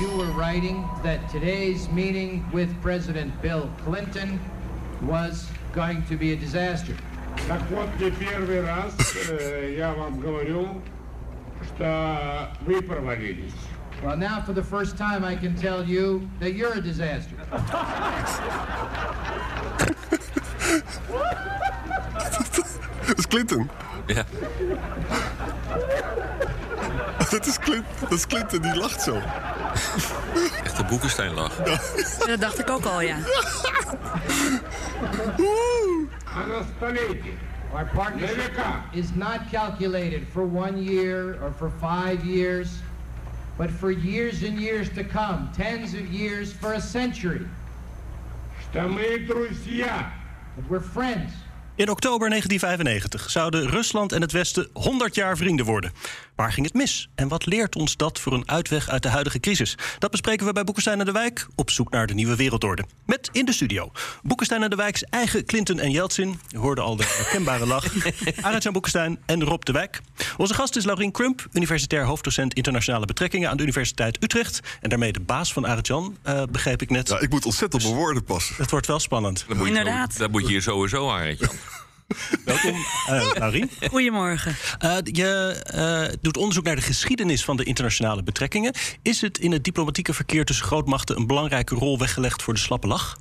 You were writing that today's meeting with President Bill Clinton was going to be a disaster. Так вот, не первый раз э, я вам говорю, что вы провалились. Well, now for the first time, I can tell you that you're a disaster. Dat is Clinton. Ja. dat is Clint, dat is Clint en die lacht zo. Echt een boekensteinlach. Ja. Dat dacht ik ook al, ja. Our partnership is not calculated for one year or for five years, but for years and years to come, tens of years, for a century. That we're friends. In oktober 1995 zouden Rusland en het Westen 100 jaar vrienden worden. Waar ging het mis? En wat leert ons dat voor een uitweg uit de huidige crisis? Dat bespreken we bij Boekenstein en de Wijk op zoek naar de nieuwe wereldorde. Met in de studio Boekenstein en de Wijks eigen Clinton en Yeltsin. Je hoorde al de herkenbare lach. Arend Boekenstein en Rob de Wijk. Onze gast is Laurien Crump, universitair hoofddocent internationale betrekkingen aan de Universiteit Utrecht. En daarmee de baas van Arend Jan, eh, begreep ik net. Ja, ik moet ontzettend op mijn woorden passen. Het wordt wel spannend. Dat moet je, Inderdaad. Dat moet je hier sowieso aan, Jan. Welkom, Laurien. Goedemorgen. Eh, je eh, doet onderzoek naar de geschiedenis van de internationale betrekkingen. Is het in het diplomatieke verkeer tussen grootmachten een belangrijke rol weggelegd voor de slappe lach?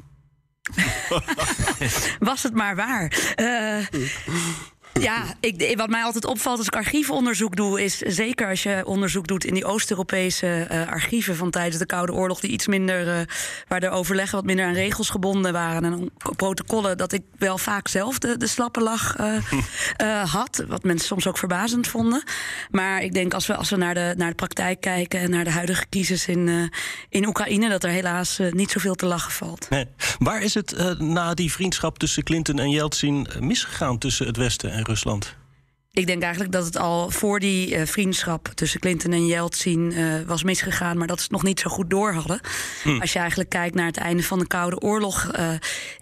Was het maar waar. Eh, ja, ik, wat mij altijd opvalt als ik archiefonderzoek doe, is zeker als je onderzoek doet in die Oost-Europese eh, archieven van tijdens de Koude Oorlog, die iets minder, eh, waar de overleggen wat minder aan regels gebonden waren en protocollen, dat ik wel vaak zelf de, de slappe lach eh, eh, had. Wat mensen soms ook verbazend vonden. Maar ik denk als we, als we naar, de, naar de praktijk kijken en naar de huidige crisis in, in Oekraïne, dat er helaas niet zoveel te lachen valt. Nee. Waar is het na die vriendschap tussen Clinton en Yeltsin misgegaan tussen het Westen en Rusland? Ik denk eigenlijk dat het al voor die eh, vriendschap tussen Clinton en Yeltsin eh, was misgegaan, maar dat ze het nog niet zo goed door hadden. Als je eigenlijk kijkt naar het einde van de Koude Oorlog, eh,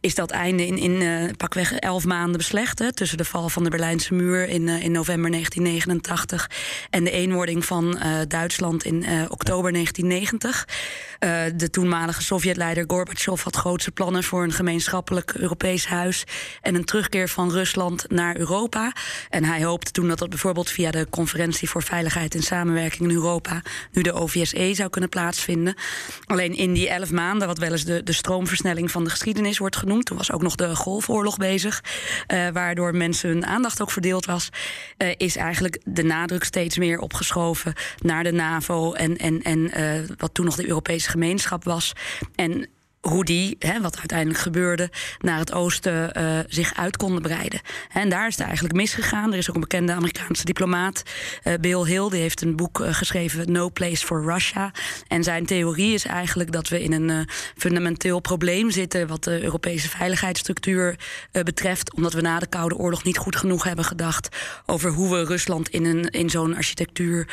is dat einde in, in pakweg elf maanden beslecht. Hè, tussen de val van de Berlijnse muur in, in november 1989 en de eenwording van Duitsland in oktober 1990. Eh, de toenmalige Sovjetleider Gorbachev had grootse plannen voor een gemeenschappelijk Europees huis en een terugkeer van Rusland naar Europa. En hij toen dat dat bijvoorbeeld via de Conferentie voor Veiligheid en Samenwerking in Europa, nu de OVSE, zou kunnen plaatsvinden. Alleen in die elf maanden, wat wel eens de, de stroomversnelling van de geschiedenis wordt genoemd, toen was ook nog de Golfoorlog bezig, eh, waardoor mensen hun aandacht ook verdeeld was, eh, is eigenlijk de nadruk steeds meer opgeschoven naar de NAVO en, en, en eh, wat toen nog de Europese gemeenschap was. En hoe die, hè, wat uiteindelijk gebeurde, naar het oosten eh, zich uit konden breiden. En daar is het eigenlijk misgegaan. Er is ook een bekende Amerikaanse diplomaat, eh, Bill Hill, die heeft een boek eh, geschreven, No Place for Russia. En zijn theorie is eigenlijk dat we in een fundamenteel probleem zitten wat de Europese veiligheidsstructuur betreft, omdat we na de Koude Oorlog niet goed genoeg hebben gedacht over hoe we Rusland in, een, in zo'n architectuur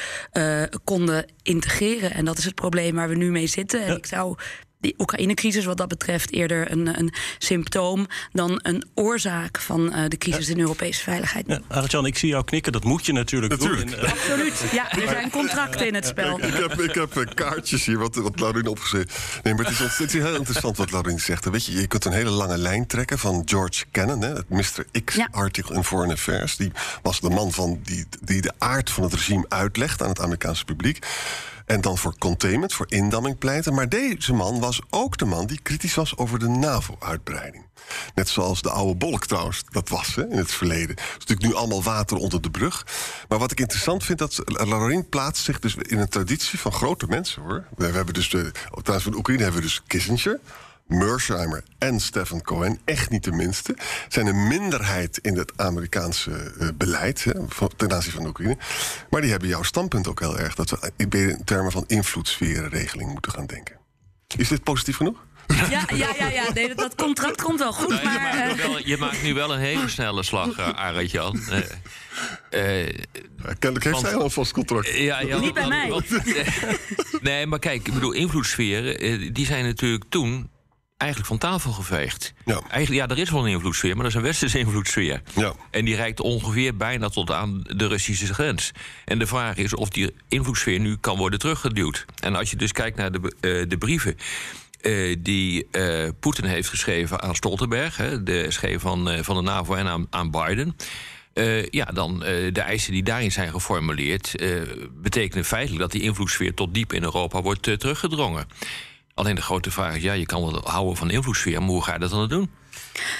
konden integreren. En dat is het probleem waar we nu mee zitten. En ik zou die Oekraïne-crisis wat dat betreft eerder een, een symptoom dan een oorzaak van eh, de crisis in Europese veiligheid. Ja, Arend-Jan, ik zie jou knikken. Dat moet je natuurlijk, Natuurlijk. doen. En, eh, Absoluut. Ja, er zijn contracten in het spel. Ik, ik heb, ik heb eh, kaartjes hier, wat, wat Laurien opgeschreven. Nee, maar het is, ont- het is heel interessant wat Laurien zegt. Weet je, je kunt een hele lange lijn trekken van George Kennan, hè, het Mr. X-artikel in Foreign Affairs. Die was de man van die, die de aard van het regime uitlegt aan het Amerikaanse publiek. En dan voor containment, voor indamming pleiten. Maar deze man was ook de man die kritisch was over de NAVO-uitbreiding. Net zoals de oude bolk trouwens, dat was hè, in het verleden. Het is natuurlijk nu allemaal water onder de brug. Maar wat ik interessant vind, dat Laurien plaatst zich dus in een traditie van grote mensen hoor. We, hebben dus de, het van Oekraïne hebben we dus Kissinger. Mersheimer en Stefan Cohen, echt niet de minste, zijn een minderheid in het Amerikaanse eh, beleid hè, van- ten aanzien van de Oekraïne. Maar die hebben jouw standpunt ook heel erg, dat we in termen van invloedssferenregeling moeten gaan denken. Is dit positief genoeg? Ja, ja, ja, ja. Nee, dat- dat contract komt wel goed. Nou, je, maar, maakt nu eh, wel, je maakt nu wel een hele snelle slag, uh, Arend Jan. Eh, eh, Kennelijk heeft Want- zij al een vast contract. ja, ja, Niet bij mij. nee, maar kijk, ik bedoel, invloedssferen, eh, die zijn natuurlijk toen eigenlijk van tafel geveegd. Ja. Eigenlijk, ja, er is wel een invloedssfeer, maar dat is een westerse invloedssfeer. Ja. En die reikt ongeveer bijna tot aan de Russische grens. En de vraag is of die invloedssfeer nu kan worden teruggeduwd. En als je dus kijkt naar de, eh, de brieven. eh, die eh, Poetin heeft geschreven aan Stoltenberg, hè, de schreef van, van de NAVO en aan, aan Biden. Ja, dan eh, de eisen die daarin zijn geformuleerd, betekenen feitelijk dat die invloedssfeer tot diep in Europa wordt teruggedrongen. Alleen de grote vraag is, ja, je kan wel houden van invloedssfeer, maar hoe ga je dat dan doen?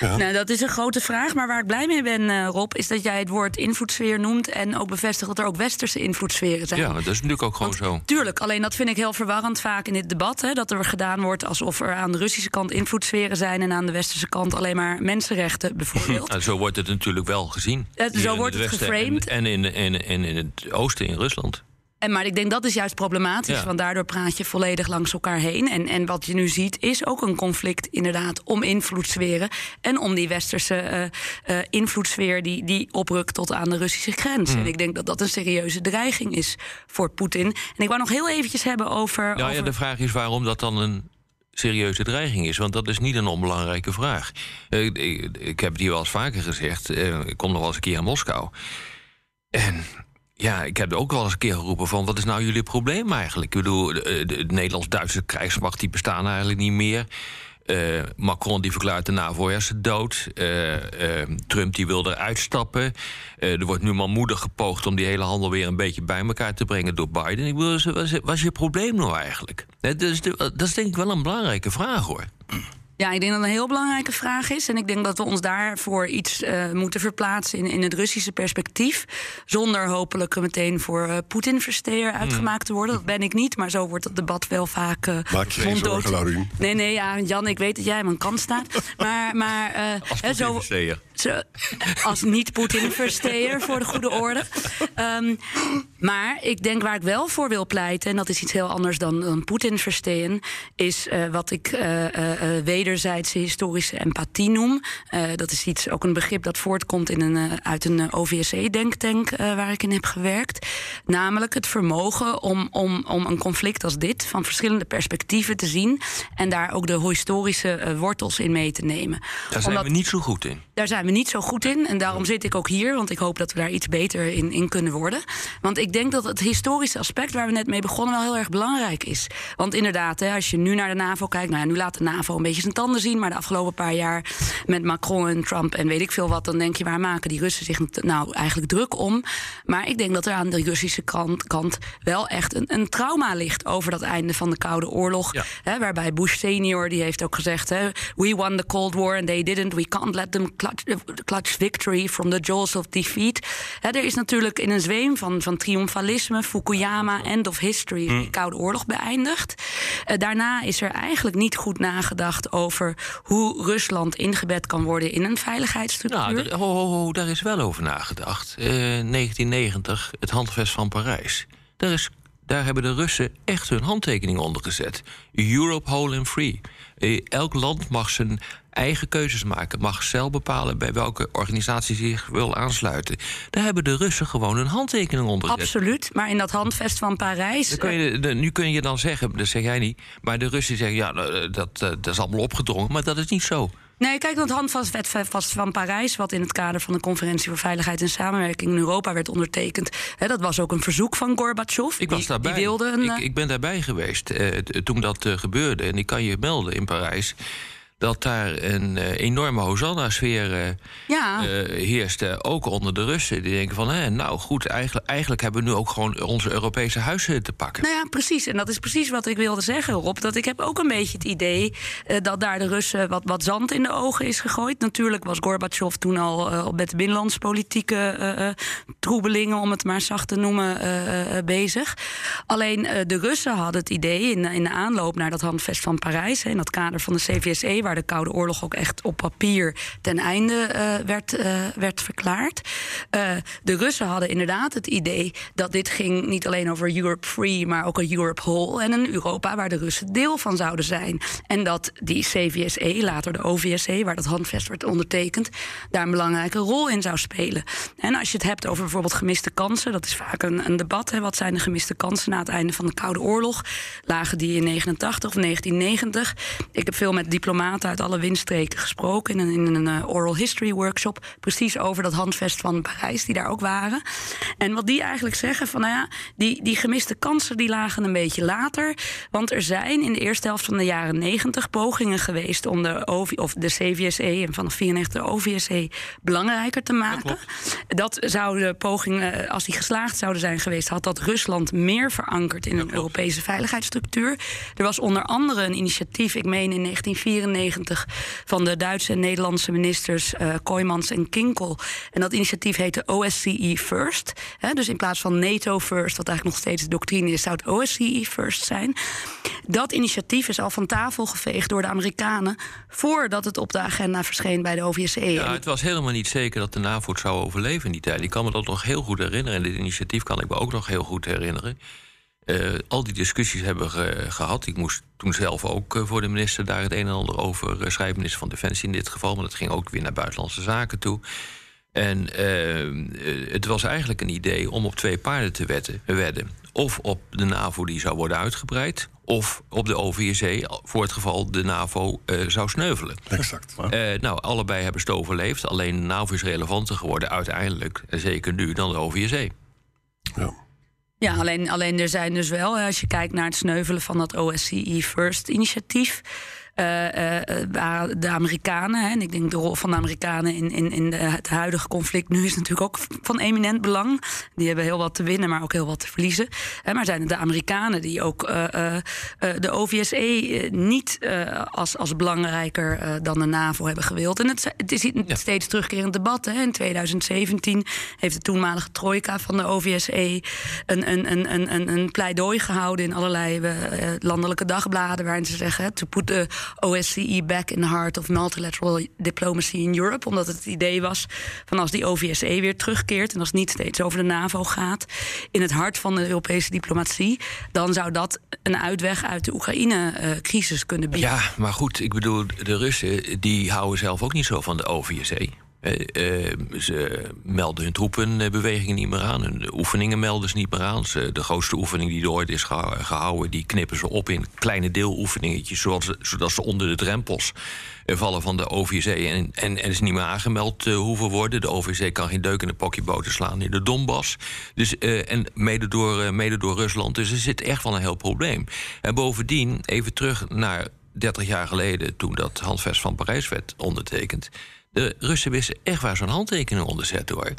Nou, dat is een grote vraag. Maar waar ik blij mee ben, eh, Rob, is dat jij het woord invloedssfeer noemt. En ook bevestigt dat er ook westerse invloedssferen zijn. Ja, dat is natuurlijk ook gewoon zo. Tuurlijk, alleen dat vind ik heel verwarrend vaak in dit debat. Hè, dat er gedaan wordt alsof er aan de Russische kant invloedssferen zijn. en aan de westerse kant alleen maar mensenrechten, bijvoorbeeld. Nou, zo wordt het natuurlijk wel gezien. Eh, zo wordt het geframed. En, en, in, en, en in het oosten in Rusland. En, maar ik denk dat is juist problematisch, Ja. want daardoor praat je volledig langs elkaar heen. En, en wat je nu ziet is ook een conflict inderdaad om invloedssferen... en om die westerse eh, invloedssfeer die, die oprukt tot aan de Russische grens. Hmm. En ik denk dat dat een serieuze dreiging is voor Poetin. En ik wou nog heel eventjes hebben over... Nou ja, over- de vraag is waarom dat dan een serieuze dreiging is. Want dat is niet een onbelangrijke vraag. Eh, Ik, heb het hier wel eens vaker gezegd. Ik kom nog wel eens een keer in Moskou. En ja, ik heb ook wel eens een keer geroepen van... wat is nou jullie probleem eigenlijk? Ik bedoel, de, de, de Nederlands-Duitse krijgsmacht... die bestaan eigenlijk niet meer. Eh, Macron die verklaart de NAVO is dood. Eh, eh, Trump die wil eruit stappen. Eh, er wordt nu manmoedig gepoogd om die hele handel weer een beetje bij elkaar te brengen door Biden. Ik bedoel, wat is, je probleem nou eigenlijk? Eh, dat is denk ik wel een belangrijke vraag hoor. Ja, ik denk dat het een heel belangrijke vraag is. En ik denk dat we ons daarvoor iets eh, moeten verplaatsen in, in het Russische perspectief. Zonder hopelijk meteen voor eh Poetin-versteer uitgemaakt te worden. Dat ben ik niet, maar zo wordt het debat wel vaak. eh, Maak je geen zorgen, Laurien. Nee, nee, ja, Jan, ik weet dat jij aan mijn kant staat. Maar, maar Als hè, zo, Poetin-versteer. zo, als niet-Poetin-versteer voor de goede orde. Ehm, maar ik denk waar ik wel voor wil pleiten, en dat is iets heel anders dan, dan Poetin-verstehen, is eh, wat ik eh, eh, wederzijdse historische empathie noem. Dat is iets, ook een begrip dat voortkomt in een, uit een OVSE-denktank waar ik in heb gewerkt. Namelijk het vermogen om, om, om een conflict als dit van verschillende perspectieven te zien en daar ook de historische wortels in mee te nemen. Daar zijn Omdat- we niet zo goed in. daar zijn we niet zo goed in. En daarom zit ik ook hier, want ik hoop dat we daar iets beter in, in kunnen worden. Want ik denk dat het historische aspect waar we net mee begonnen wel heel erg belangrijk is. Want inderdaad, hè, als je nu naar de NAVO kijkt, nou ja, nu laat de NAVO een beetje zijn tanden zien. Maar de afgelopen paar jaar met Macron en Trump en weet ik veel wat, dan denk je, waar maken die Russen zich nou eigenlijk druk om? Maar ik denk dat er aan de Russische kant, kant wel echt een, een trauma ligt over dat einde van de Koude Oorlog. Ja. Hè, waarbij Bush senior die heeft ook gezegd: hè, We won the Cold War and they didn't. We can't let them clutch, clutch victory from the jaws of defeat. Er is natuurlijk in een zweem van, van triomfalisme, Fukuyama, end of history, Hm. die Koude Oorlog beëindigd. Eh, daarna is er eigenlijk niet goed nagedacht over hoe Rusland ingebed kan worden in een veiligheidsstructuur. Nou, daar, ho, ho, ho, daar is wel over nagedacht. Eh 1990, het handvest van Parijs. Daar, is, daar hebben de Russen echt hun handtekening onder gezet. Europe whole and free. Eh, elk land mag zijn eigen keuzes maken. Mag zelf bepalen bij welke organisatie zich wil aansluiten. Daar hebben de Russen gewoon hun handtekening onder gezet. Absoluut, maar in dat handvest van Parijs. Kun je, de- nu kun je dan zeggen, dat zeg jij niet... maar de Russen zeggen, ja, nou, dat, eh, dat is allemaal opgedrongen... maar dat is niet zo. Nee, kijk, dat handvast van Parijs, wat in het kader van de Conferentie voor Veiligheid en Samenwerking in Europa werd ondertekend, hè, dat was ook een verzoek van Gorbachev. Ik was die, daarbij. Die wilde een. ik, eh, ik ben daarbij geweest eh, toen dat eh, gebeurde. En ik kan je melden in Parijs dat daar een eh, enorme Hosanna-sfeer ja, eh, heerste. Ook onder de Russen. Die denken van, hè, nou goed, eigenlijk, eigenlijk hebben we nu ook gewoon onze Europese huizen te pakken. nou ja, precies. En dat is precies wat ik wilde zeggen, Rob. Dat ik heb ook een beetje het idee dat daar de Russen wat, wat zand in de ogen is gegooid. Natuurlijk was Gorbachev toen al met de binnenlandspolitieke troebelingen, om het maar zacht te noemen, bezig. Alleen de Russen hadden het idee in, in de aanloop naar dat handvest van Parijs, hè, in dat kader van de CVSE, waar de Koude Oorlog ook echt op papier ten einde eh, werd, uh, werd verklaard. Uh, de Russen hadden inderdaad het idee dat dit ging niet alleen over Europe Free, maar ook een Europe Whole en een Europa waar de Russen deel van zouden zijn. En dat die CVSE, later de OVSE, waar dat handvest werd ondertekend, daar een belangrijke rol in zou spelen. En als je het hebt over bijvoorbeeld gemiste kansen, dat is vaak een, een debat. Hè, wat zijn de gemiste kansen na het einde van de Koude Oorlog? Lagen die in 89 of 1990? Ik heb veel met diplomaten uit alle windstreken gesproken in een, in een uh, oral history workshop, precies over dat handvest van Parijs, die daar ook waren. En wat die eigenlijk zeggen van, nou ja, die, die gemiste kansen die lagen een beetje later, want er zijn in de eerste helft van de jaren 90 pogingen geweest om de, OV, of de CVSE en vanaf 94 de OVSE belangrijker te maken. Dat, dat zouden pogingen, als die geslaagd zouden zijn geweest, had dat Rusland meer verankerd in een Europese veiligheidsstructuur. Er was onder andere een initiatief, ik meen in 1994, van de Duitse en Nederlandse ministers uh, en Kinkel. En dat initiatief heette OSCE First. Hè, dus in plaats van NATO First, wat eigenlijk nog steeds de doctrine is, zou het OSCE First zijn. Dat initiatief is al van tafel geveegd door de Amerikanen voordat het op de agenda verscheen bij de OVSE. Ja, het was helemaal niet zeker dat de NAVO zou overleven in die tijd. Ik kan me dat nog heel goed herinneren. En dit initiatief kan ik me ook nog heel goed herinneren. Uh, al die discussies hebben we gehad. Ik moest toen zelf ook uh, voor de minister daar het een en ander over uh, schrijven. Minister van Defensie in dit geval. Maar dat ging ook weer naar buitenlandse zaken toe. En het was eigenlijk een idee om op twee paarden te wetten, wedden. Of op de NAVO die zou worden uitgebreid. Of op de OVSE voor het geval de NAVO zou sneuvelen. Exact. nou, allebei hebben ze het overleefd. Alleen de NAVO is relevanter geworden uiteindelijk. En zeker nu dan de OVSE. Ja. Ja, alleen, alleen er zijn dus wel, als je kijkt naar het sneuvelen van dat OSCE First initiatief. Uh, uh, de Amerikanen, hè, en ik denk de rol van de Amerikanen in, in, in de, het huidige conflict nu is natuurlijk ook van eminent belang. Die hebben heel wat te winnen, maar ook heel wat te verliezen. Hè, maar zijn het de Amerikanen die ook de OVSE niet als, als belangrijker dan de NAVO hebben gewild. En het, het is een ja. steeds terugkerend debat. Hè. In 2017 heeft de toenmalige trojka van de OVSE een, een, een, een, een pleidooi gehouden in allerlei landelijke dagbladen waarin ze zeggen: to put the OSCE back in the heart of multilateral diplomacy in Europe. Omdat het, idee was van als die OVSE weer terugkeert en als het niet steeds over de NAVO gaat, in het hart van de Europese diplomatie, dan zou dat een uitweg uit de Oekraïne-crisis kunnen bieden. Ja, maar goed, ik bedoel, de Russen die houden zelf ook niet zo van de OVSE. Uh, ze melden hun troepenbewegingen niet meer aan. Hun oefeningen melden ze niet meer aan. Ze, de grootste oefening die er ooit is gehouden... die knippen ze op in kleine deeloefeningetjes... Zodat ze onder de drempels vallen van de OVC... en, en, is niet meer aangemeld hoeven worden. De OVC kan geen deuk in de pokjeboten slaan in de Donbass. Dus, en mede door, mede door Rusland. Dus er zit echt wel een heel probleem. En bovendien, even terug naar 30 jaar geleden... toen dat handvest van Parijs werd ondertekend... De Russen wisten echt waar zo'n handtekening onder zet hoor.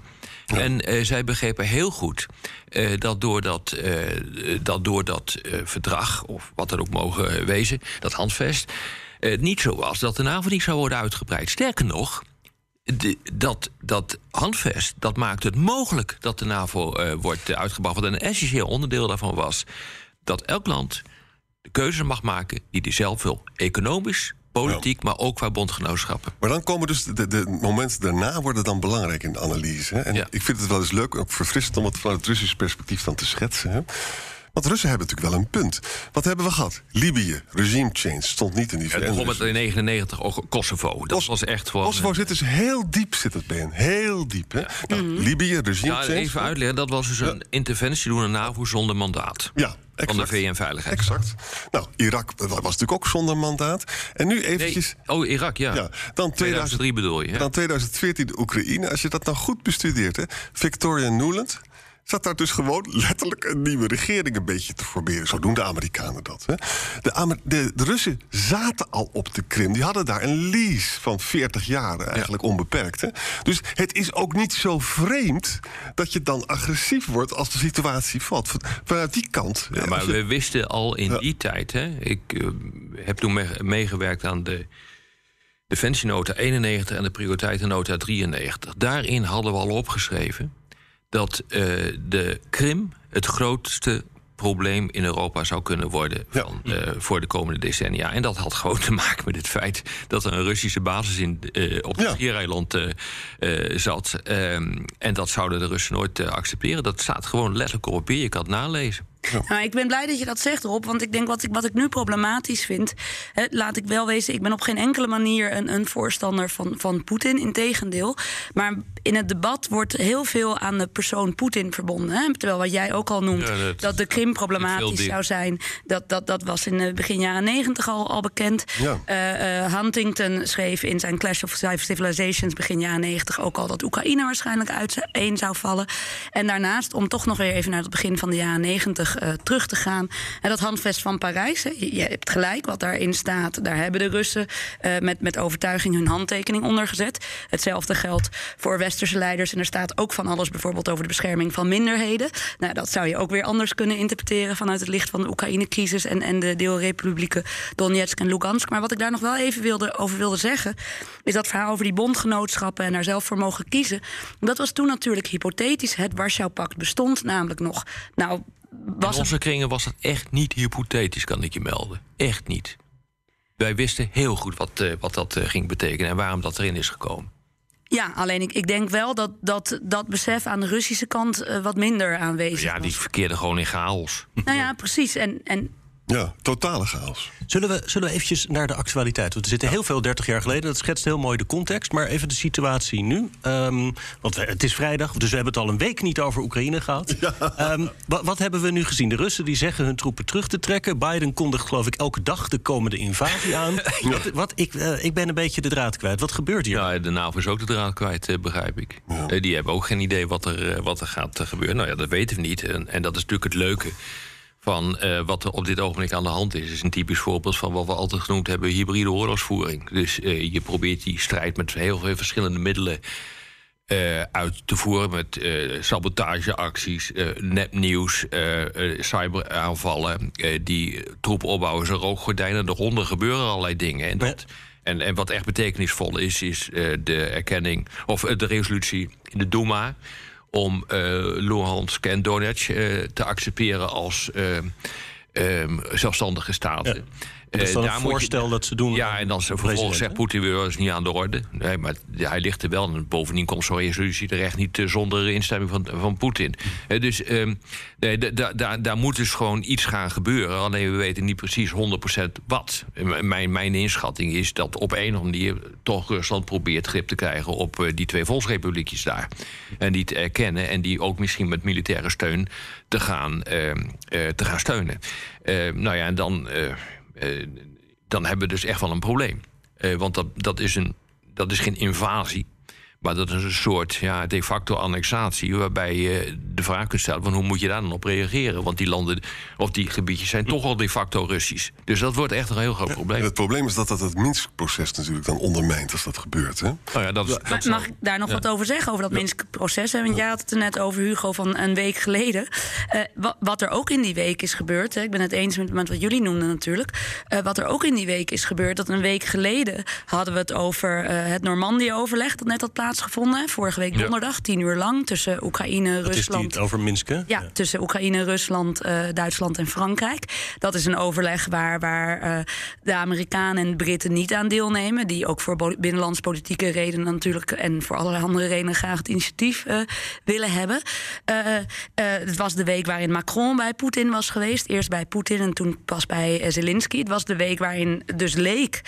Ja. En uh, zij begrepen heel goed uh, dat door dat, uh, dat, door dat verdrag, of wat er ook mogen wezen, dat handvest, het niet zo was dat de NAVO niet zou worden uitgebreid. Sterker nog, de, dat, dat handvest dat maakt het mogelijk dat de NAVO wordt uitgebouwd. Wat een essentieel onderdeel daarvan was dat elk land de keuze mag maken die hij zelf wil. Economisch, politiek, maar ook qua bondgenootschappen. Maar dan komen dus de, de momenten daarna worden dan belangrijk in de analyse. Hè? En ja. ik vind het wel eens leuk, ook verfrissend om het vanuit het Russisch perspectief dan te schetsen. Hè? Want de Russen hebben natuurlijk wel een punt. Wat hebben we gehad? Libië, regime change, stond niet in die VN. Bijvoorbeeld in 99 ook Kosovo. Dat Kos was echt gewoon... Kosovo zit dus heel diep, zit het bij Heel diep, hè? Ja. Nou, mm. Libië, regime ja, change... Even uitleggen, dat was dus een interventie door een NAVO zonder mandaat. Ja, Exact. Van de VN-veiligheid. Exact. Nou, Irak was natuurlijk ook zonder mandaat. En nu eventjes... Nee. Oh, Irak, ja. ja dan 2003 bedoel je. Hè? Dan 2014 de Oekraïne. Als je dat nou goed bestudeert, hè. Victoria Nuland zat daar dus gewoon letterlijk een nieuwe regering een beetje te formeren. Zo doen de Amerikanen dat. Hè. De, Amer de, de, Russen zaten al op de Krim. Die hadden daar een lease van 40 jaar eigenlijk ja. onbeperkt. Hè. Dus het is ook niet zo vreemd dat je dan agressief wordt als de situatie valt. Van, vanuit die kant. Ja, maar je... we wisten al in ja. die tijd. Hè, ik uh, heb toen me meegewerkt aan de Defensienota 91 en de Prioriteitennota 93. Daarin hadden we al opgeschreven dat uh, de Krim het grootste probleem in Europa zou kunnen worden van, eh, voor de komende decennia. En dat had gewoon te maken met het feit dat er een Russische basis in, uh, op het Schiereiland uh, zat. Ehm, en dat zouden de Russen nooit accepteren. Dat staat gewoon letterlijk op papier. Je kan het nalezen. Nou, ik ben blij dat je dat zegt, Rob. Want ik denk wat ik, wat ik nu problematisch vind. Hè, laat ik wel wezen, ik ben op geen enkele manier een, een voorstander van, van Poetin. Integendeel. Maar in het debat wordt heel veel aan de persoon Poetin verbonden. Hè? Terwijl wat jij ook al noemt, dat, de Krim problematisch zou zijn. Dat, dat, dat was in de begin jaren negentig al, al bekend. Ja. Uh, Huntington schreef in zijn Clash of Civilizations begin jaren negentig ook al dat Oekraïne waarschijnlijk uiteen zou vallen. En daarnaast, om toch nog weer even naar het begin van de jaren negentig uh, terug te gaan. En dat handvest van Parijs, je, hebt gelijk wat daarin staat. Daar hebben de Russen uh, met, met overtuiging hun handtekening onder gezet. Hetzelfde geldt voor westerse leiders. En er staat ook van alles bijvoorbeeld over de bescherming van minderheden. Nou, dat zou je ook weer anders kunnen interpreteren vanuit het licht van de Oekraïne-crisis en, en de deelrepublieken Donetsk en Lugansk. Maar wat ik daar nog wel even wilde, over wilde zeggen, is dat verhaal over die bondgenootschappen en daar zelf voor mogen kiezen. Dat was toen natuurlijk hypothetisch. Het Warschau-pact bestond namelijk nog. Nou, was in onze kringen was dat echt niet hypothetisch, kan ik je melden. Echt niet. Wij wisten heel goed wat, uh, wat dat uh, ging betekenen en waarom dat erin is gekomen. Ja, alleen ik, ik denk wel dat, dat dat besef aan de Russische kant uh, wat minder aanwezig ja, was. Ja, die verkeerde gewoon in chaos. Nou ja, precies. En, en ja, totale chaos. Zullen we, zullen we eventjes naar de actualiteit? Want er zitten heel veel 30 jaar geleden. Dat schetst heel mooi de context. Maar even de situatie nu. Um, want het is vrijdag, dus we hebben het al een week niet over Oekraïne gehad. Ja. Um, wat, wat, hebben we nu gezien? De Russen die zeggen hun troepen terug te trekken. Biden kondigt geloof ik elke dag de komende invasie aan. ja. wat, wat, ik, uh, ik ben een beetje de draad kwijt. Wat gebeurt hier? Ja, de NAVO is ook de draad kwijt, uh, begrijp ik. Ja. Uh, die hebben ook geen idee wat er, wat er gaat gebeuren. Nou ja, dat weten we niet. En, en dat is natuurlijk het leuke van uh, wat er op dit ogenblik aan de hand is. is een typisch voorbeeld van wat we altijd genoemd hebben... hybride oorlogsvoering. Dus uh, je probeert die strijd met heel veel verschillende middelen... Uh, uit te voeren met sabotageacties, nepnieuws, cyberaanvallen... die troepen opbouwen, zijn rookgordijnen. Eronder gebeuren allerlei dingen. En, en, en wat echt betekenisvol is, is de erkenning... of de resolutie in de Duma om uh, Luhansk en Donetsk te accepteren als uh, um, zelfstandige staten. Dat is dan een voorstel dat ze doen. Ja, en dan vervolgens zegt Poetin weer, dat is niet aan de orde. Nee, maar hij ligt er wel. En bovendien komt zo'n resolutie terecht niet zonder instemming van, van Poetin. dus um, nee, daar moet dus gewoon iets gaan gebeuren. Alleen we weten niet precies 100% wat. Mijn, mijn inschatting is dat op een of andere manier... toch Rusland probeert grip te krijgen op uh, die twee volksrepubliekjes daar. En die te erkennen en die ook misschien met militaire steun te gaan, uh, uh, te gaan steunen. nou ja, en dan... Uh, dan hebben we dus echt wel een probleem. Uh, want dat, dat, is een, dat is geen invasie. Maar dat is een soort ja, de facto annexatie. Waarbij je de vraag kunt stellen: van hoe moet je daar dan op reageren? Want die landen of die gebiedjes zijn toch al de facto Russisch. Dus dat wordt echt een heel groot probleem. Ja, het probleem is dat dat het Minsk-proces natuurlijk dan ondermijnt als dat gebeurt. Hè? Oh ja, dat, is, dat Mag ik daar nog ja. wat over zeggen, over dat Minsk-proces? Want jij had het er net over, Hugo, van een week geleden. Uh, wat, er ook in die week is gebeurd, hè, ik ben het eens met, met wat jullie noemden natuurlijk. Uh, wat er ook in die week is gebeurd, dat een week geleden hadden we het over uh, het Normandië-overleg dat net had plaatsgevonden plaatsgevonden. Vorige week donderdag, tien uur lang, tussen Oekraïne, dat Rusland. Is die over Minsk, ja, ja, tussen Oekraïne, Rusland, uh, Duitsland en Frankrijk. Dat is een overleg waar, waar uh, de Amerikanen en Britten niet aan deelnemen. Die ook voor binnenlandspolitieke redenen natuurlijk en voor allerlei andere redenen graag het initiatief uh, willen hebben. het was de week waarin Macron bij Poetin was geweest. Eerst bij Poetin en toen pas bij Zelensky. Het was de week waarin dus leek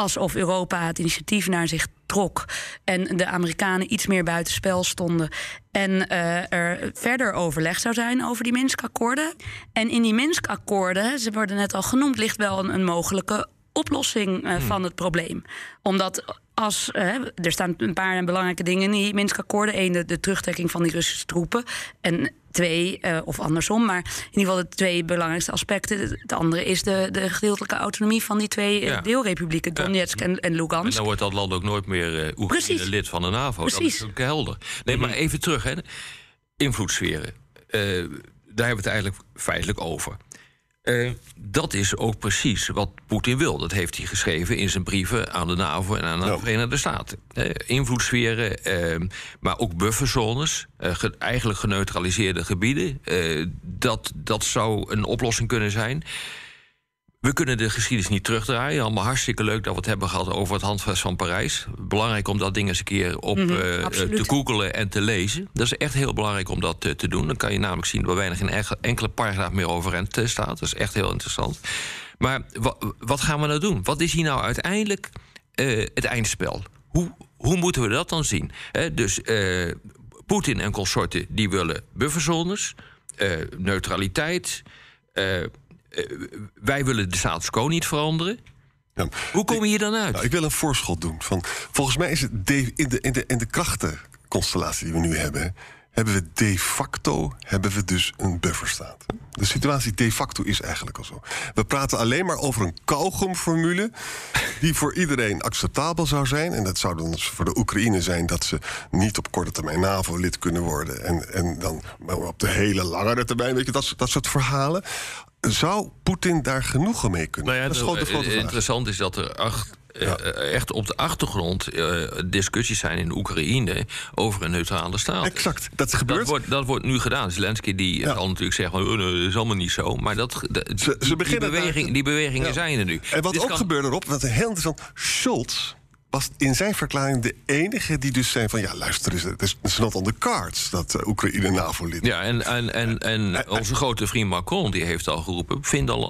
alsof Europa het initiatief naar zich trok en de Amerikanen iets meer buitenspel stonden. En uh, er verder overleg zou zijn over die Minsk-akkoorden. En in die Minsk-akkoorden, ze worden net al genoemd, ligt wel een, een mogelijke oplossing uh, hmm. van het probleem. Omdat als, uh, er staan een paar belangrijke dingen in die Minsk-akkoorden. Eén, de, de, terugtrekking van die Russische troepen. En twee, uh, of andersom, maar in ieder geval de twee belangrijkste aspecten. Het andere is de, de gedeeltelijke autonomie van die twee ja. deelrepublieken, Donetsk ja. en, en Lugansk. En dan wordt dat land ook nooit meer Oekraïne lid van de NAVO. Precies. Dat is ook helder. Nee, mm -hmm. maar even terug, hè. invloedssferen. daar hebben we het eigenlijk feitelijk over. Uh, dat is ook precies wat Poetin wil. Dat heeft hij geschreven in zijn brieven aan de NAVO en aan de Verenigde Staten. Uh, invloedssferen, uh, maar ook bufferzones, ge eigenlijk geneutraliseerde gebieden. dat, dat zou een oplossing kunnen zijn. We kunnen de geschiedenis niet terugdraaien. Allemaal hartstikke leuk dat we het hebben gehad over het handvest van Parijs. Belangrijk om dat ding eens een keer op mm -hmm, te googelen en te lezen. Dat is echt heel belangrijk om dat te doen. Dan kan je namelijk zien waar weinig in enkele paragraaf meer overeind staat. Dat is echt heel interessant. Maar wat gaan we nou doen? Wat is hier nou uiteindelijk uh, het eindspel? Hoe, hoe moeten we dat dan zien? He, dus uh, Poetin en consorten die willen bufferzones, neutraliteit. Eh, wij willen de status quo niet veranderen. Ja, Hoe kom je hier dan uit? Nou, ik wil een voorschot doen. Van, volgens mij is het de, in, de, in, de, in de krachtenconstellatie die we nu hebben, hebben we de facto hebben we dus een bufferstaat. De situatie de facto is eigenlijk al zo. We praten alleen maar over een kauwgomformule die voor iedereen acceptabel zou zijn. En dat zou dan dus voor de Oekraïne zijn dat ze niet op korte termijn NAVO-lid kunnen worden. En, en dan op de hele langere termijn, weet je, dat, dat soort verhalen. Zou Poetin daar genoegen mee kunnen? Nou ja, dat is de grote Interessant is dat er acht, eh, echt op de achtergrond uh, discussies zijn in Oekraïne over een neutrale staat. Exact, dat gebeurt. Dat wordt, dat wordt nu gedaan. Zelensky die zal natuurlijk zeggen: oh, dat is allemaal niet zo. Maar dat, ze, ze die, beweging, die bewegingen zijn er nu. En wat ook gebeurde erop, wat heel interessant, Scholz was in zijn verklaring de enige die dus zei van... ja, luister eens, het is not on the cards dat uh, Oekraïne NAVO-lid Ja, en, en, en, en onze grote vriend Macron die heeft al geroepen...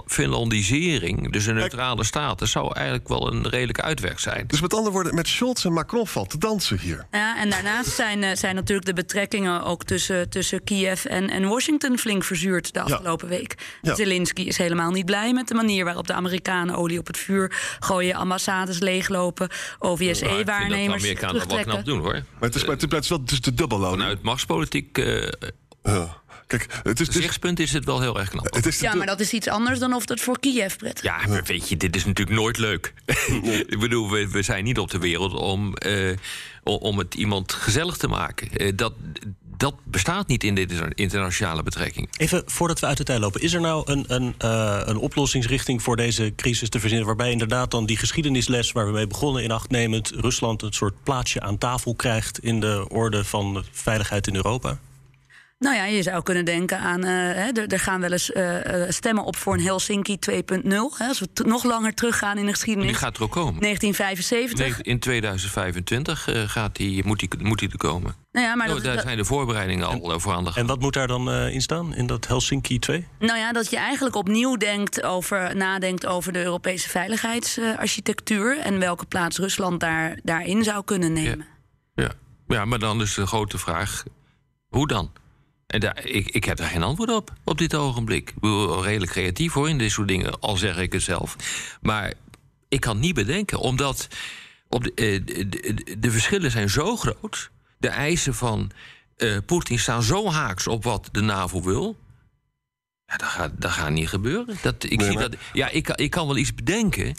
Finlandisering, dus een neutrale staat... dat zou eigenlijk wel een redelijke uitweg zijn. Dus met andere woorden, met Scholz en Macron valt te dansen hier. Ja, en daarnaast zijn, uh, zijn natuurlijk de betrekkingen... ook tussen, tussen Kiev en, en Washington flink verzuurd de afgelopen week. Ja. Zelensky is helemaal niet blij met de manier waarop de Amerikanen olie op het vuur gooien... ambassades leeglopen OVSE-waarnemers kan er wat knap doen, hoor. Maar het is, maar het is wel dus de dubbelloon. Vanuit machtspolitiek... Uh, ja. Kijk, het is dus, zichtspunt is het wel heel erg knap. Het is ja, maar dat is iets anders dan of het voor Kiev prettig Ja, maar weet je, dit is natuurlijk nooit leuk. Ik bedoel, we, we, zijn niet op de wereld om, uh, om het iemand gezellig te maken. Uh, dat, dat bestaat niet in deze internationale betrekking. Even voordat we uit de tijd lopen, is er nou een, een, uh, een oplossingsrichting voor deze crisis te verzinnen? Waarbij inderdaad dan die geschiedenisles waar we mee begonnen in acht nemend Rusland een soort plaatsje aan tafel krijgt in de orde van veiligheid in Europa? Nou ja, je zou kunnen denken aan. Uh, er, gaan wel eens uh, stemmen op voor een Helsinki 2.0. Als we nog langer teruggaan in de geschiedenis. Die gaat er ook komen. 1975. in 2025 gaat die, moet, die, moet die er komen. Nou ja, maar oh, dat, daar zijn de voorbereidingen al voor aan de gang. En wat moet daar dan in staan, in dat Helsinki 2? Nou ja, dat je eigenlijk opnieuw denkt over, nadenkt over de Europese veiligheidsarchitectuur. en welke plaats Rusland daar, daarin zou kunnen nemen. Ja. ja. Ja, maar dan is de grote vraag: hoe dan? En daar, ik, ik heb daar geen antwoord op, op dit ogenblik. Ik ben redelijk creatief hoor in dit soort dingen, al zeg ik het zelf. Maar ik kan niet bedenken, omdat op de, eh, de, de, verschillen zijn zo groot. De eisen van uh, Poetin staan zo haaks op wat de NAVO wil. Ja, dat gaat, dat gaat niet gebeuren. Dat, ik, zie dat, ja, ik, ik kan wel iets bedenken,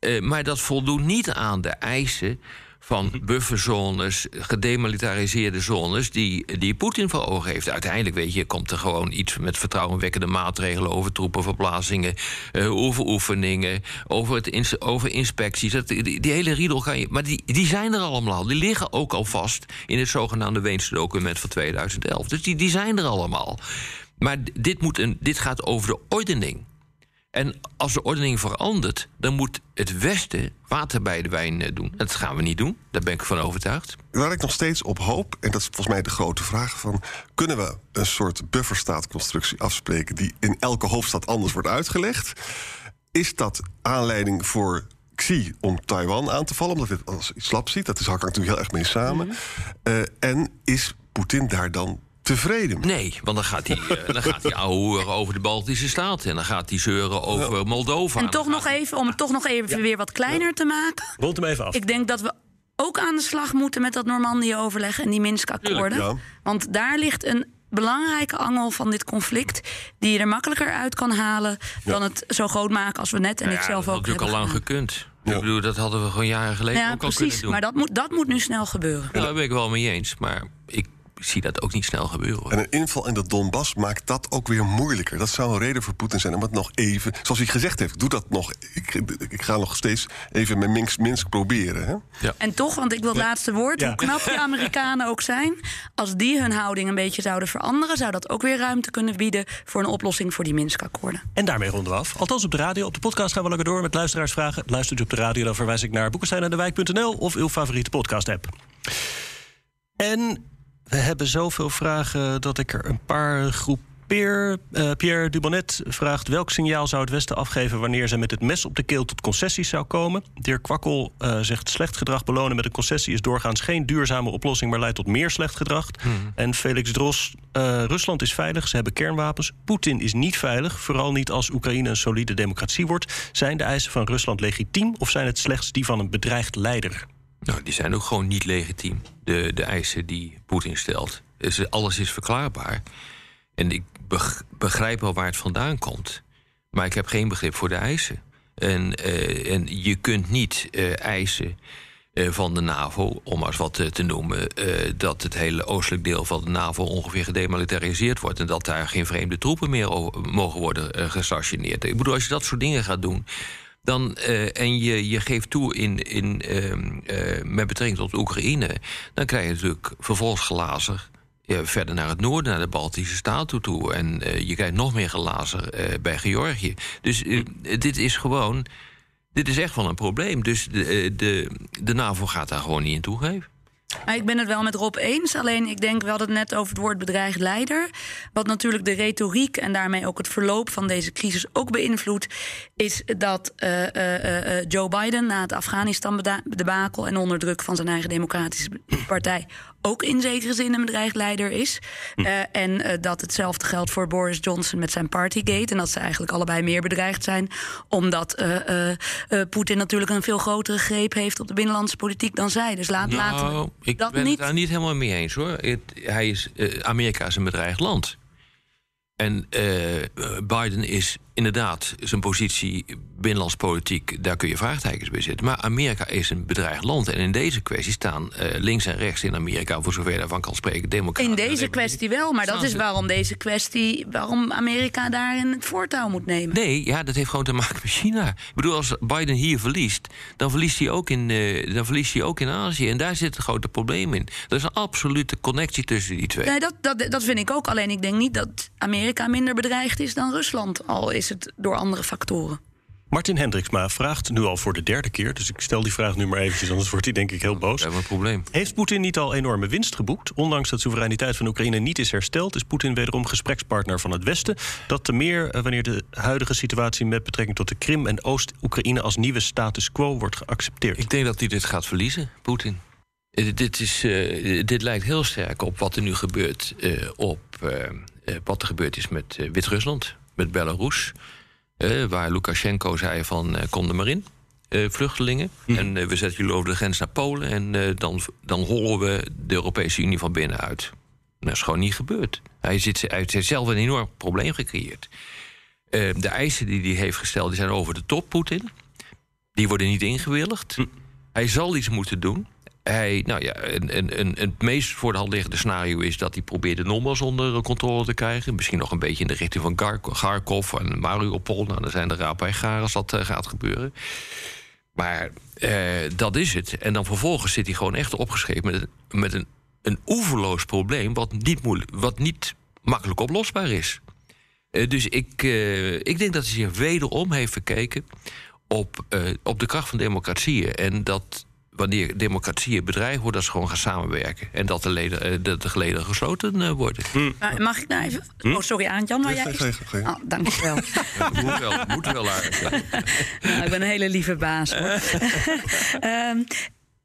uh, maar dat voldoet niet aan de eisen van bufferzones, gedemilitariseerde zones, die, die Poetin voor ogen heeft. Uiteindelijk, weet je, komt er gewoon iets met vertrouwenwekkende maatregelen over troepenverplaatsingen, uh, over oefeningen, over, het over inspecties. Dat, die, die, hele riedel ga je. Maar die, die zijn er allemaal. Die liggen ook al vast in het zogenaamde Weense document van 2011. Dus die, die zijn er allemaal. Maar dit, moet een, dit gaat over de ordening. En als de ordening verandert, dan moet het Westen water bij de wijn eh, doen. Dat gaan we niet doen, daar ben ik van overtuigd. Waar ik nog steeds op hoop, en dat is volgens mij de grote vraag: van, kunnen we een soort bufferstaatconstructie afspreken die in elke hoofdstad anders wordt uitgelegd? Is dat aanleiding voor Xi om Taiwan aan te vallen, omdat hij het als iets slap ziet? Dat is hangt natuurlijk heel erg mee samen. Mhm. Eh, en is Poetin daar dan tevreden. Nee, want dan gaat hij, uh, dan gaat hij over de Baltische Staten. En dan gaat hij zeuren over Moldova. En toch nog even, om het toch nog even weer wat kleiner te maken. Rond hem even af. Ik denk dat we ook aan de slag moeten met dat Normandië-overleg en die Minsk-akkoorden. Want daar ligt een belangrijke angel van dit conflict... die je er makkelijker uit kan halen dan het zo groot maken als we net... en ik zelf ook Dat had natuurlijk al lang gekund. Ik bedoel, dat hadden we gewoon jaren geleden ook al kunnen doen. Maar dat moet, dat moet nu snel gebeuren. Ja, daar ben ik wel mee eens. Maar ik zie dat ook niet snel gebeuren. En een inval in de Donbass maakt dat ook weer moeilijker. Dat zou een reden voor Poetin zijn om het nog even... Zoals hij gezegd heeft, doe dat nog. Ik, ik ga nog steeds even met Minsk, Minsk proberen. Hè? Ja. En toch, want ik wil het laatste woord... Ja. hoe knap die Amerikanen ook zijn... als die hun houding een beetje zouden veranderen... zou dat ook weer ruimte kunnen bieden... voor een oplossing voor die Minsk-akkoorden. En daarmee ronden we af. Althans op de radio. Op de podcast gaan we lekker door met luisteraarsvragen. Luistert u op de radio, dan verwijs ik naar boekensteinendewijk.nl... of uw favoriete podcast-app. En we hebben zoveel vragen dat ik er een paar groepeer. Uh, Pierre Dubonnet vraagt welk signaal zou het Westen afgeven wanneer ze met het mes op de keel tot concessies zou komen. Dirk Kwakkel uh, zegt slecht gedrag belonen met een concessie is doorgaans geen duurzame oplossing, maar leidt tot meer slecht gedrag. Hmm. En Felix Dros, uh, Rusland is veilig, ze hebben kernwapens. Poetin is niet veilig, vooral niet als Oekraïne een solide democratie wordt. Zijn de eisen van Rusland legitiem of zijn het slechts die van een bedreigd leider? Nou, die zijn ook gewoon niet legitiem, de, de eisen die Poetin stelt. Alles is verklaarbaar. En ik begrijp wel waar het vandaan komt. Maar ik heb geen begrip voor de eisen. En, uh, en je kunt niet uh, eisen uh, van de NAVO, om eens wat te, te noemen, dat het hele oostelijk deel van de NAVO ongeveer gedemilitariseerd wordt. En dat daar geen vreemde troepen meer mogen worden gestationeerd. Ik bedoel, als je dat soort dingen gaat doen, dan, uh, en je, je geeft toe in, in, uh, met betrekking tot Oekraïne, dan krijg je natuurlijk vervolgens glazer verder naar het noorden, naar de Baltische Staten toe. En je krijgt nog meer glazer bij Georgië. Dus dit is gewoon. Dit is echt wel een probleem. Dus de, de, de NAVO gaat daar gewoon niet in toegeven. Ik ben het wel met Rob eens. Alleen ik denk wel dat het net over het woord bedreigd leider. Wat natuurlijk de retoriek en daarmee ook het verloop van deze crisis ook beïnvloedt. Is dat uh, uh, uh, Joe Biden na het Afghanistan-debakel en onder druk van zijn eigen Democratische Partij ook in zekere zin een bedreigd leider is. Hm. En dat hetzelfde geldt voor Boris Johnson met zijn Partygate. En dat ze eigenlijk allebei meer bedreigd zijn. Omdat Poetin natuurlijk een veel grotere greep heeft op de binnenlandse politiek dan zij. Dus laat, nou, laten ik dat ben niet... het daar niet helemaal mee eens hoor. Het, hij is, Amerika is een bedreigd land. En Biden is inderdaad, zijn positie binnenlands politiek, daar kun je vraagtekens bij zetten. Maar Amerika is een bedreigd land. En in deze kwestie staan uh, links en rechts in Amerika, voor zover je daarvan kan spreken, democraten. In deze kwestie wel, maar dat is waarom deze kwestie, waarom Amerika daarin het voortouw moet nemen. Nee, ja, dat heeft gewoon te maken met China. Ik bedoel, als Biden hier verliest, dan verliest hij ook in, uh, dan verliest hij ook in Azië. En daar zit een grote probleem in. Er is een absolute connectie tussen die twee. Nee, dat, dat, dat vind ik ook. Alleen ik denk niet dat Amerika minder bedreigd is dan Rusland. Al is het door andere factoren. Martin Hendriksma vraagt nu al voor de derde keer, dus ik stel die vraag nu maar eventjes, anders wordt hij denk ik heel boos. een probleem. Heeft Poetin niet al enorme winst geboekt? Ondanks dat soevereiniteit van Oekraïne niet is hersteld, is Poetin wederom gesprekspartner van het Westen. Dat te meer eh, wanneer de huidige situatie met betrekking tot de Krim en Oost-Oekraïne als nieuwe status quo wordt geaccepteerd. Ik denk dat hij dit gaat verliezen, Poetin. Uh, dit, is, uh, dit lijkt heel sterk op wat er nu gebeurt, uh, op wat er gebeurd is met Wit-Rusland, met Belarus. Uh, waar Lukashenko zei van kom er maar in, uh, vluchtelingen. Mm. En we zetten jullie over de grens naar Polen... en dan, dan hollen we de Europese Unie van binnenuit. Dat is gewoon niet gebeurd. Hij, zit, hij heeft zelf een enorm probleem gecreëerd. de eisen die hij heeft gesteld die zijn over de top, Poetin. Die worden niet ingewilligd. Mm. Hij zal iets moeten doen. Hij, nou ja, een, een, het meest voor de hand liggende scenario is dat hij probeert de Donbass onder controle te krijgen. Misschien nog een beetje in de richting van Gar Kharkov en Mariupol. Nou, dan zijn de raap bij gaar als dat uh, gaat gebeuren. Maar uh, dat is het. En dan vervolgens zit hij gewoon echt opgeschreven met, een, met een, een oeverloos probleem... Wat niet, moeilijk, wat niet makkelijk oplosbaar is. Uh, dus ik, ik denk dat hij zich wederom heeft verkeken op, op de kracht van democratieën. En dat wanneer democratieën bedreigd wordt, dat ze gewoon gaan samenwerken. En dat de, leden, eh, de, de geleden gesloten uh, worden. Hm. mag ik nou even... Hm? Oh, sorry, aan Jan, maar jij... Oh, dank je wel. ja, moet wel, moet wel eigenlijk. nou, ik ben een hele lieve baas, hoor. um,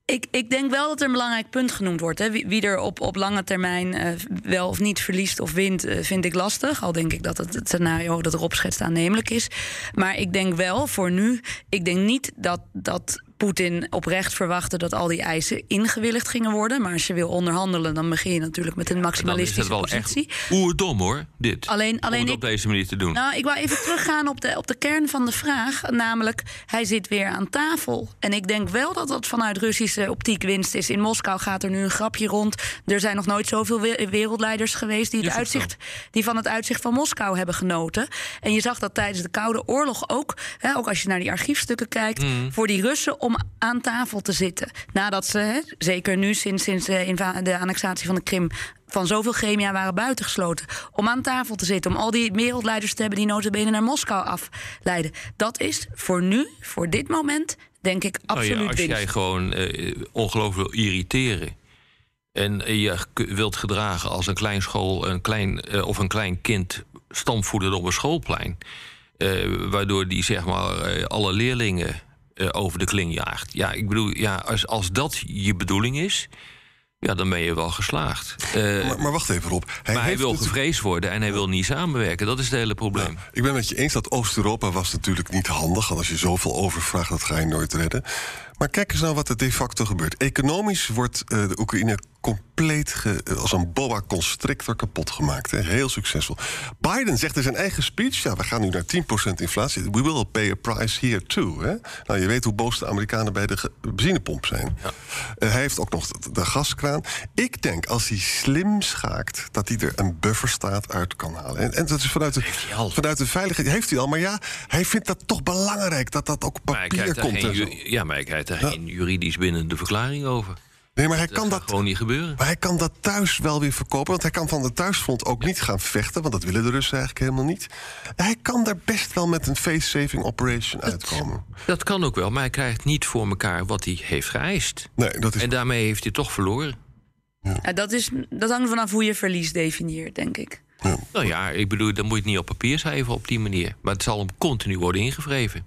Ik, ik, denk wel dat er een belangrijk punt genoemd wordt. Hè. Wie, wie, er op, op lange termijn uh, wel of niet verliest of wint, uh, vind ik lastig. Al denk ik dat het, het scenario dat erop schetst aannemelijk is. Maar ik denk wel voor nu, ik denk niet dat, dat Poetin oprecht verwachtte dat al die eisen ingewilligd gingen worden. Maar als je wil onderhandelen, dan begin je natuurlijk met een maximalistische positie. wel echt oerdom hoor, dit. Alleen, alleen om het ik, op deze manier te doen. Nou, ik wil even teruggaan op de, op de kern van de vraag. Namelijk, hij zit weer aan tafel. En ik denk wel dat dat vanuit Russische optiek winst is. In Moskou gaat er nu een grapje rond. Er zijn nog nooit zoveel we- wereldleiders geweest die, het Is uitzicht, die van het uitzicht van Moskou hebben genoten. En je zag dat tijdens de Koude Oorlog ook, hè, ook als je naar die archiefstukken kijkt, Mm. voor die Russen om aan tafel te zitten. Nadat ze, hè, zeker nu sinds, sinds de, annexatie van de Krim, van zoveel chemia waren buitengesloten. Om aan tafel te zitten, om al die wereldleiders te hebben die notabene naar Moskou afleiden. Dat is voor nu, voor dit moment, denk ik Nou absoluut ja, als jij gewoon eh, ongelooflijk wil irriteren. en je wilt gedragen als een klein school, een klein, eh, of een klein kind stampvoeden op een schoolplein. eh, waardoor die zeg maar eh, alle leerlingen eh, over de kling jaagt. Ja, ik bedoel, ja, als, als dat je bedoeling is. Ja, dan ben je wel geslaagd. Eh, Maar, maar wacht even, Rob. Hij, maar hij wil het- gevreesd worden en hij wil niet samenwerken. Dat is het hele probleem. Ik ben met je eens dat Oost-Europa was natuurlijk niet handig. Want als je zoveel overvraagt, dat ga je nooit redden. Maar kijk eens nou wat er de facto gebeurt. Economisch wordt eh, de Oekraïne compleet ge- eh, als een boa constrictor kapot gemaakt. Hè. Heel succesvol. Biden zegt in zijn eigen speech... ja, we gaan nu naar 10% inflatie. We will pay a price here too. Hè. Nou, je weet hoe boos de Amerikanen bij de benzinepomp zijn. Eh, hij heeft ook nog de, de gaskraan. Ik denk, als hij slim schaakt... dat hij er een bufferstaat uit kan halen. En, en dat is vanuit de, vanuit de veiligheid... Heeft hij al, maar ja, hij vindt dat toch belangrijk... dat dat ook op papier komt. geen, ja, maar hij daar geen juridisch bindende verklaring over. Nee, maar hij Dat kan dat... gewoon niet gebeuren. Maar hij kan dat thuis wel weer verkopen. Want hij kan van de thuisfront ook niet gaan vechten. Want dat willen de Russen eigenlijk helemaal niet. Hij kan daar best wel met een face-saving operation uitkomen. Dat kan ook wel, maar hij krijgt niet voor elkaar wat hij heeft geëist. Nee, dat is... En daarmee heeft hij toch verloren. Ja, dat, is, dat hangt vanaf hoe je verlies definieert, denk ik. Nou ja, ik bedoel, dan moet je het niet op papier schrijven op die manier. Maar het zal hem continu worden ingevreven.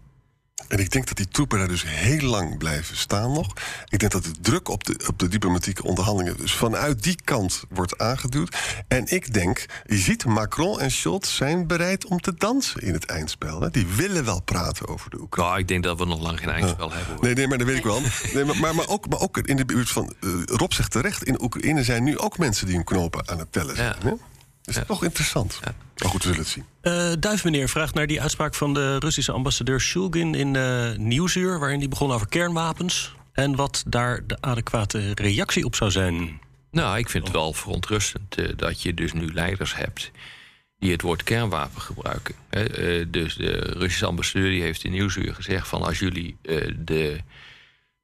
En ik denk dat die troepen daar dus heel lang blijven staan nog. Ik denk dat de druk op de, op de diplomatieke onderhandelingen... dus vanuit die kant wordt aangeduwd. En ik denk, je ziet, Macron en Scholz zijn bereid om te dansen in het eindspel. Hè? Die willen wel praten over de Oekraïne. Nou, ik denk dat we nog lang geen eindspel hebben. Hoor. Nee, nee, maar dat weet ik wel. Nee, maar, maar, maar, ook, maar ook in de buurt van... eh, Rob zegt terecht, in Oekraïne zijn nu ook mensen... die hun knopen aan het tellen zijn. Ja. Hè? Dat is toch interessant. Maar goed, we zullen het zien. Eh Duifmeneer vraagt naar die uitspraak van de Russische ambassadeur Shulgin in uh, Nieuwsuur, waarin hij begon over kernwapens. En wat daar de adequate reactie op zou zijn. Nou, ik vind het wel verontrustend eh, dat je dus nu leiders hebt die het woord kernwapen gebruiken. Hè, eh, dus de Russische ambassadeur die heeft in Nieuwsuur gezegd van als jullie eh, de,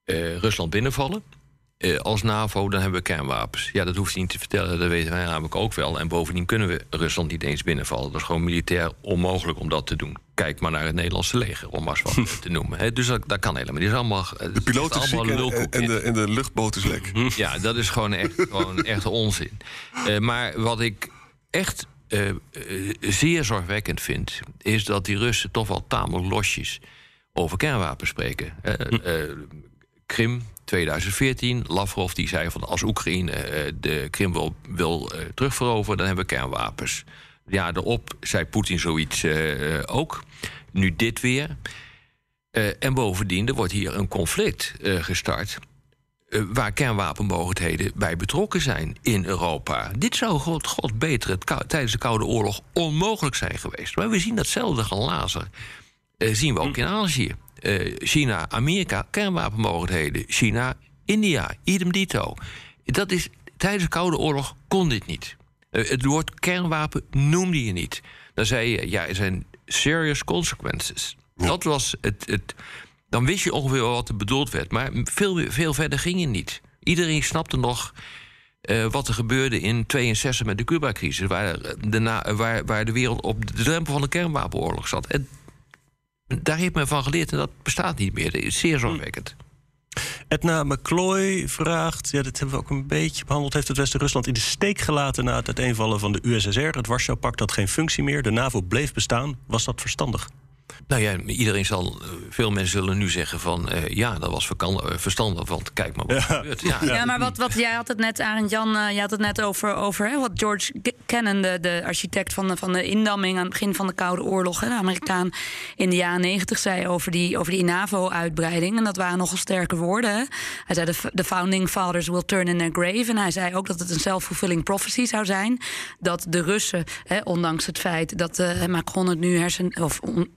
eh, Rusland binnenvallen eh, als NAVO, dan hebben we kernwapens. Ja, dat hoeft hij niet te vertellen, dat weten wij namelijk ook wel. En bovendien kunnen we Rusland niet eens binnenvallen. Dat is gewoon militair onmogelijk om dat te doen. Kijk maar naar het Nederlandse leger, om maar eens wat te noemen. Dus dat, dat kan helemaal niet. Is allemaal, De piloot is allemaal en, en, de, en de luchtboot is lek. Ja, dat is gewoon echt, gewoon echt onzin. Uh, maar wat ik echt uh, uh, zeer zorgwekkend vind... is dat die Russen toch wel tamelijk losjes over kernwapens spreken. Krim, 2014, Lavrov die zei van... als Oekraïne de Krim wil, wil terugveroveren, dan hebben we kernwapens. Ja, daarop zei Poetin zoiets ook. Nu dit weer. en bovendien, er wordt hier een conflict gestart... Waar kernwapenmogelijkheden bij betrokken zijn in Europa. Dit zou god, god beter het tijdens de Koude Oorlog onmogelijk zijn geweest. Maar we zien datzelfde. Uh, zien we ook in Azië. Uh, China, Amerika, kernwapenmogelijkheden. China, India, idem dito. Dat is, tijdens de Koude Oorlog kon dit niet. het woord kernwapen noemde je niet. Dan zei je, ja, er zijn serious consequences. Ja. Dat was het... het dan wist je ongeveer wat er bedoeld werd. Maar veel, veel verder ging je niet. Iedereen snapte nog uh, wat er gebeurde in 62 met de Cuba-crisis... Waar de, waar, waar de wereld op de drempel van de kernwapenoorlog zat. En daar heeft men van geleerd en dat bestaat niet meer. Dat is zeer zorgwekkend. Edna McCloy vraagt, ja, dat hebben we ook een beetje behandeld... heeft het Westen Rusland in de steek gelaten na het uiteenvallen van de USSR? Het Warschau-pact had geen functie meer, de NAVO bleef bestaan. Was dat verstandig? Nou ja, iedereen zal, eh, veel mensen zullen nu zeggen van... eh, ja, dat was eh, verstandig, want kijk maar wat er gebeurt. Ja, Ja, maar wat, wat jij had het net, Arend Jan, eh, jij had het net over, over hè, wat George Kennan, de, de architect van de, van de indamming aan het begin van de Koude Oorlog, hè, de Amerikaan in de jaren negentig, zei over die, over die NAVO-uitbreiding. En dat waren nogal sterke woorden. Hè. Hij zei: the, the founding fathers will turn in their grave. En hij zei ook dat het een self-fulfilling prophecy zou zijn. Dat de Russen, hè, ondanks het feit dat eh, Macron het nu hersen, of on-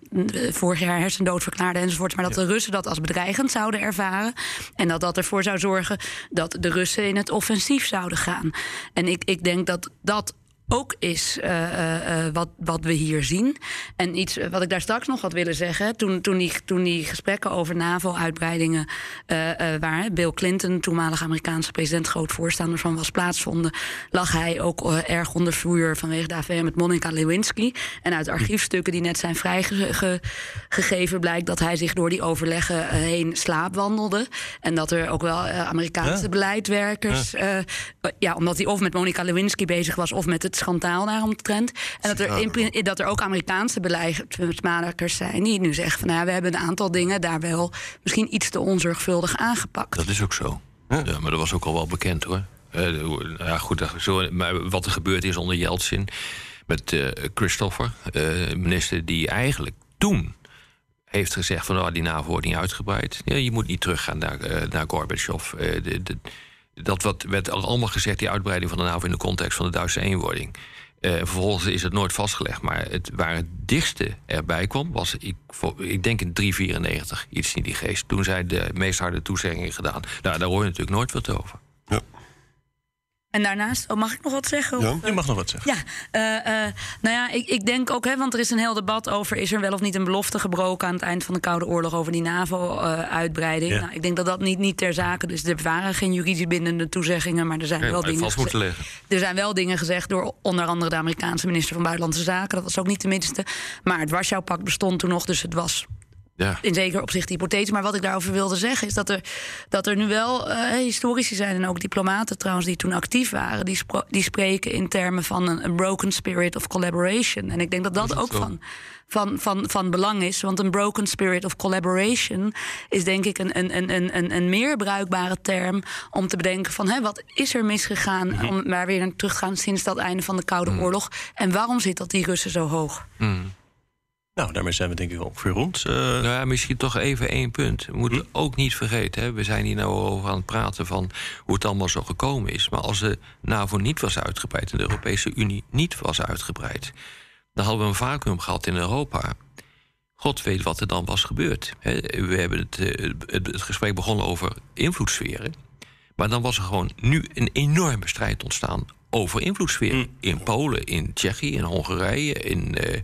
vorig jaar hersendood verklaarde enzovoort, maar dat de Russen dat als bedreigend zouden ervaren. En dat dat ervoor zou zorgen dat de Russen in het offensief zouden gaan. En ik, ik denk dat dat ook is eh, eh, eh, wat, wat we hier zien. En iets wat ik daar straks nog had willen zeggen. Toen, toen, die, toen die gesprekken over NAVO-uitbreidingen. waar Bill Clinton, toenmalige Amerikaanse president, groot voorstander van was, plaatsvonden. lag hij ook erg onder vuur vanwege de affaire met Monica Lewinsky. En uit archiefstukken die net zijn vrijgegeven blijkt dat hij zich door die overleggen heen slaapwandelde. En dat er ook wel Amerikaanse Ja. beleidswerkers. eh, ja, omdat hij of met Monica Lewinsky bezig was of met het schandaal daaromtrent. En dat er, in, dat er ook Amerikaanse beleidsmakers zijn die nu zeggen van nou, ja, we hebben een aantal dingen daar wel misschien iets te onzorgvuldig aangepakt. Dat is ook zo. Ja, maar dat was ook al wel bekend hoor. Eh, nou ja, goed, zo, maar wat er gebeurd is onder Yeltsin met eh, Christopher, eh, minister die eigenlijk toen heeft gezegd van oh, die NAVO wordt niet uitgebreid. Ja, je moet niet teruggaan naar, eh, naar Gorbachev. Eh, de, de- dat wat, werd al allemaal gezegd, die uitbreiding van de NAVO in de context van de Duitse eenwording. Eh, vervolgens is het nooit vastgelegd. Maar het, waar het dichtste erbij kwam, was ik, ik denk in 394, iets in die geest. Toen zij de meest harde toezeggingen gedaan. Nou, daar hoor je natuurlijk nooit wat over. En daarnaast, oh, mag ik nog wat zeggen? Ja? Je mag nog wat zeggen. Ja, eh, eh, nou ja, ik, ik denk ook, hè, want er is een heel debat over... is er wel of niet een belofte gebroken aan het eind van de Koude Oorlog... over die NAVO-uitbreiding. Ja. Nou, ik denk dat dat niet, niet ter zake... dus er waren geen juridisch bindende toezeggingen... maar er zijn wel dingen vast moeten leggen. er zijn wel dingen gezegd door onder andere de Amerikaanse minister van Buitenlandse Zaken. Dat was ook niet de minste. Maar het Warschau-pact bestond toen nog, dus het was Ja. in zeker opzicht hypothetisch. Maar wat ik daarover wilde zeggen is dat er, dat er nu wel eh, historici zijn... en ook diplomaten trouwens die toen actief waren... die, die spreken in termen van een, een broken spirit of collaboration. En ik denk dat dat ook zo? van, van, van, van belang is. Want een broken spirit of collaboration... is denk ik een, een, een, een- een, meer bruikbare term om te bedenken van... Hè, wat is er misgegaan, Mhm. om maar weer terug te gaan... sinds dat einde van de Koude Oorlog. En waarom zit dat die Russen zo hoog? Nou, daarmee zijn we denk ik wel ongeveer rond. Eh, Nou ja, misschien toch even één punt. We moeten ook niet vergeten, hè, we zijn hier nou over aan het praten van hoe het allemaal zo gekomen is. Maar als de NAVO niet was uitgebreid en de Europese Unie niet was uitgebreid, dan hadden we een vacuüm gehad in Europa. God weet wat er dan was gebeurd. Hè. We hebben het, eh, het, het gesprek begonnen over invloedssferen. Maar dan was er gewoon nu een enorme strijd ontstaan over invloedssferen. In Polen, in Tsjechië, in Hongarije, in, eh,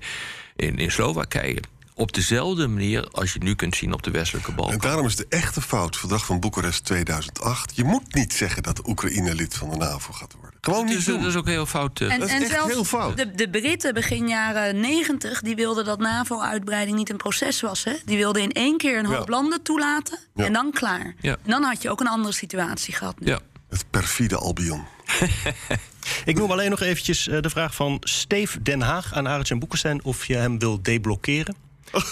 in, in Slowakije. Op dezelfde manier als je nu kunt zien op de westelijke En Balkan. daarom is de echte fout, verdrag van Boekarest 2008... je moet niet zeggen dat Oekraïne lid van de NAVO gaat worden. Gewoon Dat niet is, doen. dat is ook heel fout. eh. En, Dat is en echt zelfs heel fout. De, de Britten begin jaren 90, die wilden dat NAVO-uitbreiding niet een proces was. Hè? Die wilden in één keer een hoop Ja. landen toelaten Ja. en dan klaar. Ja. En dan had je ook een andere situatie gehad. nu. ja. Het perfide Albion. Ik noem alleen nog eventjes eh, de vraag van Steef Den Haag aan Arend Boekenstein... of je hem wil deblokkeren.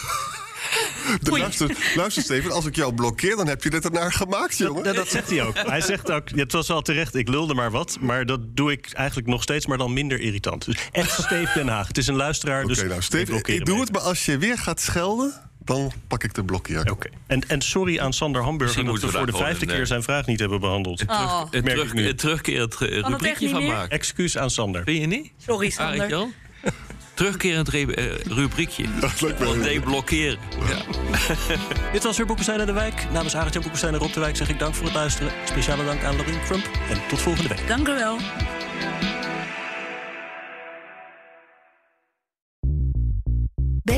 De luister, luister Steven, als ik jou blokkeer, dan heb je dit ernaar gemaakt, jongen. Dat, dat zegt hij ook. Hij zegt ook, het was wel terecht, ik lulde maar wat. Maar dat doe ik eigenlijk nog steeds, maar dan minder irritant. Dus echt Steef Den Haag. Het is een luisteraar, dus nou ik doe het, maar als je weer gaat schelden, dan pak ik de blokkeer. Oké. En, en sorry aan Sander Hamburger dat we voor de vijfde keer zijn vraag niet hebben behandeld. Oh, merk terug, ik nu. een terugkerend eh, het rubriekje niet van meer? maken. Excuus aan Sander. Vind je niet? sorry, Arend Sander. Terugkerend re- eh, rubriekje. Dat lijkt me deblokkeren. Ja. Dit was weer Boekenstein in de Wijk. Namens Arend Jan en Rob de Wijk zeg ik dank voor het luisteren. Speciale dank aan Lorien Trump. En tot volgende week. Dank u wel.